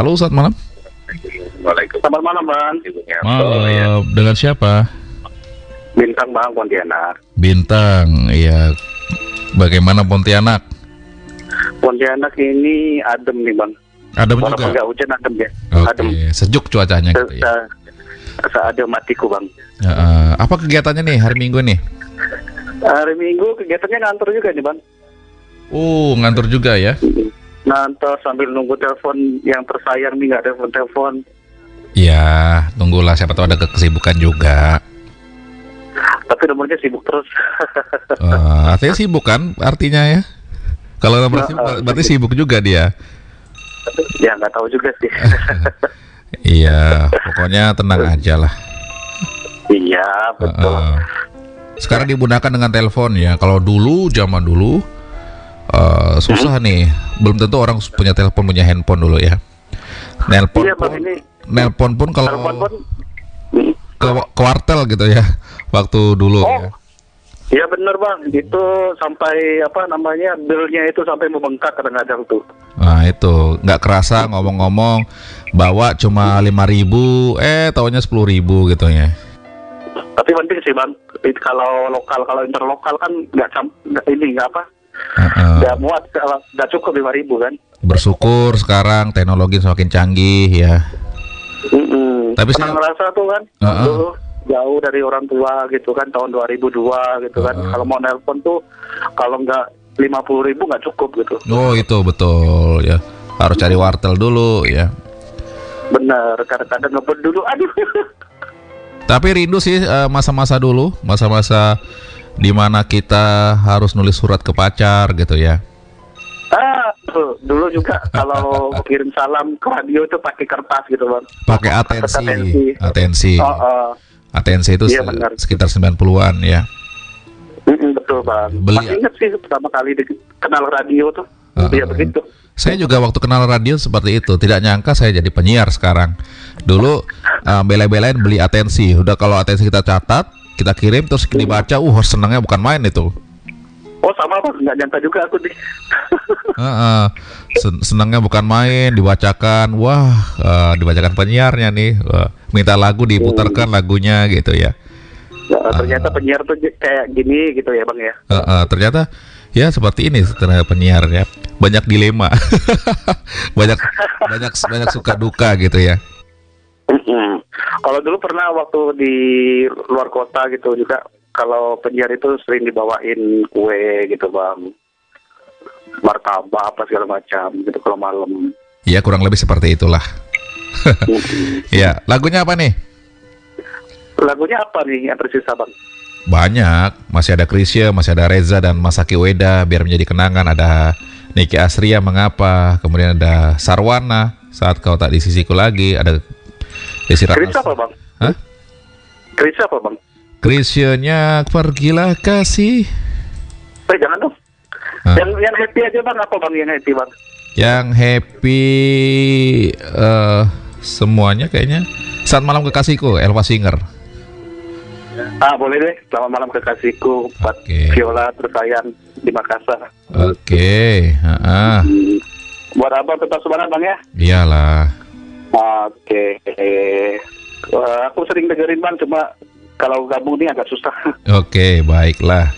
Halo, selamat malam. Waalaikumsalam. Selamat malam bang. Malam. Dengan siapa? Bintang bang Pontianak. Bintang. Iya. Bagaimana Pontianak? Pontianak ini adem nih bang. Adem Walaupun juga. nggak hujan adem ya. Oke, Adem. sejuk cuacanya gitu ya. Se- se- Seadem matiku bang. Ya, eh, apa kegiatannya nih hari Minggu nih? Hari Minggu kegiatannya ngantor juga nih bang. Oh, ngantor juga ya? Ngantor sambil nunggu telepon yang tersayang nih nggak ada telepon telepon. Ya, tunggulah siapa tahu ada kesibukan juga. Tapi nomornya sibuk terus. Eh, artinya sibuk kan artinya ya? Kalau nomor sibuk, Nah, eh, berarti sibuk juga dia. ya nggak tahu juga sih. Iya, pokoknya tenang aja lah. iya betul. Heeh. Sekarang digunakan dengan telepon ya. Kalau dulu zaman dulu eh, susah nih. Belum tentu orang punya telepon punya handphone dulu ya. Nelpon Iya pun, ini nelpon pun kalau ke kuartel gitu ya. Waktu dulu Oh. ya. Iya bener bang, itu sampai apa namanya billnya itu sampai membengkak kadang-kadang tuh. Nah itu nggak kerasa ngomong-ngomong bawa cuma lima ribu, eh taunya sepuluh ribu gitu ya. Tapi penting sih bang, kalau lokal kalau interlokal kan nggak- ini nggak apa, Heeh. nggak muat, nggak cukup lima ribu kan. Bersyukur sekarang teknologi semakin canggih ya. Mm-mm. Tapi Pernah saya- ngerasa tuh kan, Heeh. dulu jauh dari orang tua gitu kan tahun 2002 gitu kan. Heeh. Kalau mau nelpon tuh kalau nggak lima puluh ribu nggak cukup gitu. Oh itu betul ya. Harus cari wartel dulu ya. Bener, kadang-kadang ngebut dulu, aduh. Tapi rindu sih eh, masa-masa dulu, masa-masa di mana kita harus nulis surat ke pacar gitu ya. Ah, dulu juga kalau kirim salam ke radio itu pakai kertas gitu bang. Pakai atensi, Atensi. atensi, Oh, oh. atensi itu Iya, benar. sekitar 90-an ya. Mm-mm, betul bang. Beli- Masih ingat sih pertama kali di, kenal radio tuh. Iya ah. begitu. Saya juga waktu kenal radio seperti itu, tidak nyangka saya jadi penyiar sekarang. Dulu eh, bela-belain beli atensi, udah kalau atensi kita catat, kita kirim terus dibaca, uh senangnya bukan main itu. Oh sama bang, nggak nyangka juga aku nih. Heeh. Sen- senangnya bukan main, dibacakan, wah eh, dibacakan penyiarnya nih, Wah, minta lagu diputarkan lagunya gitu ya. Nah, ternyata penyiar tuh kayak gini gitu ya bang ya. Heeh, ternyata ya seperti ini ternyata penyiar ya, banyak dilema, banyak banyak banyak suka duka gitu ya. Kalau dulu pernah waktu di luar kota gitu juga, kalau penyiar itu sering dibawain kue gitu bang. Martabak apa segala macam gitu kalau malam. Ya kurang lebih seperti itulah. ya lagunya apa nih? Lagunya apa nih yang tersisa bang? Banyak, masih ada Krisya, masih ada Reza dan Masaki Weda biar menjadi kenangan. Ada Niki Asria mengapa, kemudian ada Sarwana saat kau tak di sisiku lagi, ada Desi Chris Ratnasari. apa bang? Hah? Chris apa bang? Krisyanya pergilah kasih. Eh jangan dong. Hah? Yang yang happy aja bang apa bang yang happy bang? Yang happy eh semuanya kayaknya. Saat malam kekasihku, Elva Singer. Ah boleh deh. Selamat malam kekasihku buat Oke. Viola tersayang di Makassar. Oke, heeh. Hmm. Buat abang tetap semangat bang ya. Iyalah. Oke. Wah, aku sering dengerin bang, cuma kalau gabung ini agak susah. Oke, baiklah.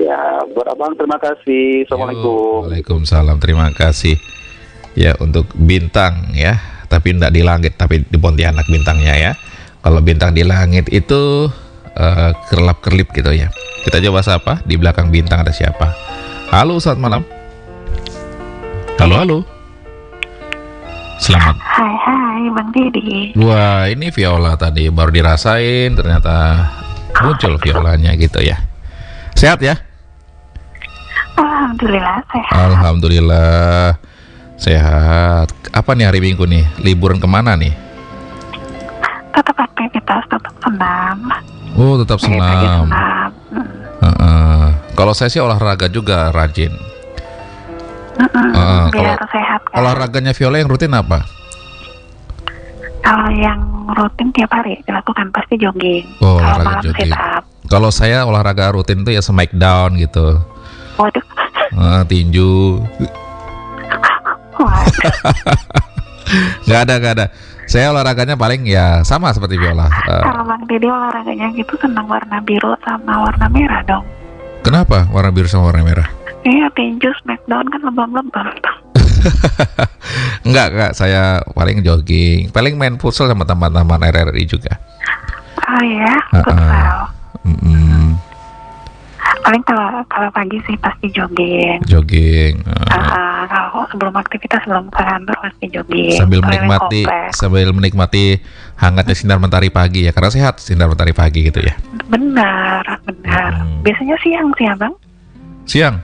ya, buat abang terima kasih. Assalamualaikum. Waalaikumsalam. Terima kasih. Ya untuk bintang ya, tapi tidak di langit, tapi di Pontianak bintangnya ya. Kalau bintang di langit itu eh, kerlap kerlip gitu ya. Kita coba sapa di belakang bintang ada siapa? Halo, selamat malam. Halo, halo. Selamat. Hai hai Bang Didi Wah, ini Viola tadi baru dirasain ternyata muncul Violanya gitu ya. Sehat ya? Alhamdulillah sehat Alhamdulillah sehat. Apa nih hari Minggu nih? Liburan ke mana nih? Tetap aktivitas tetap senam Oh tetap Pagi-pagi senam. senam Hmm. Heeh. Kalau saya sih olahraga juga rajin. Mm-mm, Ah, Biar kalau- sehat kan Olahraganya Viola yang rutin apa? Kalau yang rutin tiap hari dilakukan pasti jogging Oh, Kalau olahraga malam jogging. sit up Kalau saya olahraga rutin tuh ya smackdown gitu, Waduh Eh, tinju. Waduh nggak ada nggak ada. Saya olahraganya paling ya sama seperti Viola. Eh, Kalau Bang Didi olahraganya gitu senang warna biru sama warna merah dong. kenapa warna biru sama warna merah? Iya, tinju smackdown kan lebam-lebam. Enggak kak, saya paling jogging, paling main futsal sama teman-teman RRI juga. Oh ya, Ah, ah. futsal. Mm-mm, Paling kalau kalau pagi sih pasti jogging. jogging. eh, Ah, kalau sebelum aktivitas sebelum ke kantor pasti jogging. sambil menikmati sambil menikmati hangatnya sinar mentari pagi ya karena sehat sinar mentari pagi gitu ya Benar, benar. Hmm. Biasanya siang sih abang. siang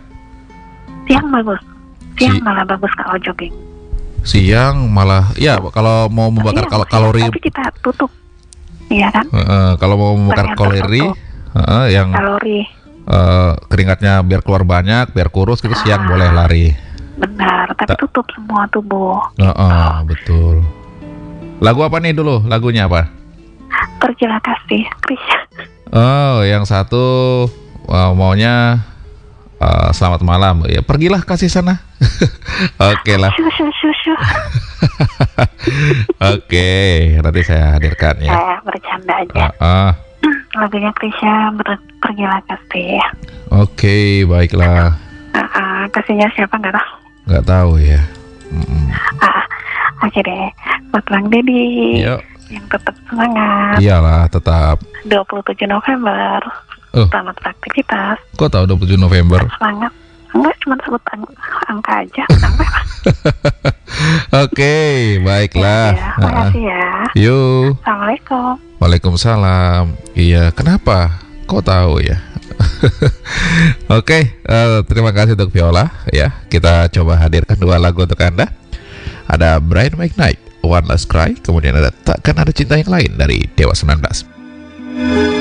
Siang bagus. Siang Si- malah bagus kalau jogging. siang malah ya kalau mau membakar Siang, kal- siang, kalori Tapi kita tutup. Iya kan? eh, kalau mau membakar kalori eh, yang Kalori. eh, keringatnya biar keluar banyak biar kurus gitu siang Ah. boleh lari Benar, tapi Ta- tutup semua tubuh. Eh, eh, betul lagu apa nih dulu lagunya apa Pergilah kasih, Krisya. oh yang satu eh, maunya eh, selamat malam ya pergilah kasih sana oke lah. Oke, nanti saya hadirkan ya. Saya bercanda aja. Ah, ah. Lagunya Krisya, ber- Pergilah kasih. Oke, baiklah. Ah, ah, kasihnya siapa nggak tahu. Nggak tahu ya. Mm, Ah, oke deh. Buat Bang Dedi. Yuk, Yang tetap semangat. iyalah tetap. 27 November. Oh. Selamat beraktivitas. Kok tahu 27 November? Semangat. Enggak, cuma sebut ang- angka aja. Oke, baiklah. Ya, makasih ya. Yuk, Assalamualaikum. Waalaikumsalam. Iya, kenapa? Kok tahu ya? Oke, eh, terima kasih untuk Viola ya. Kita coba hadirkan dua lagu untuk Anda. Ada Brian McKnight, One Last Cry, kemudian ada Takkan Ada Cinta Yang Lain dari Dewa 19.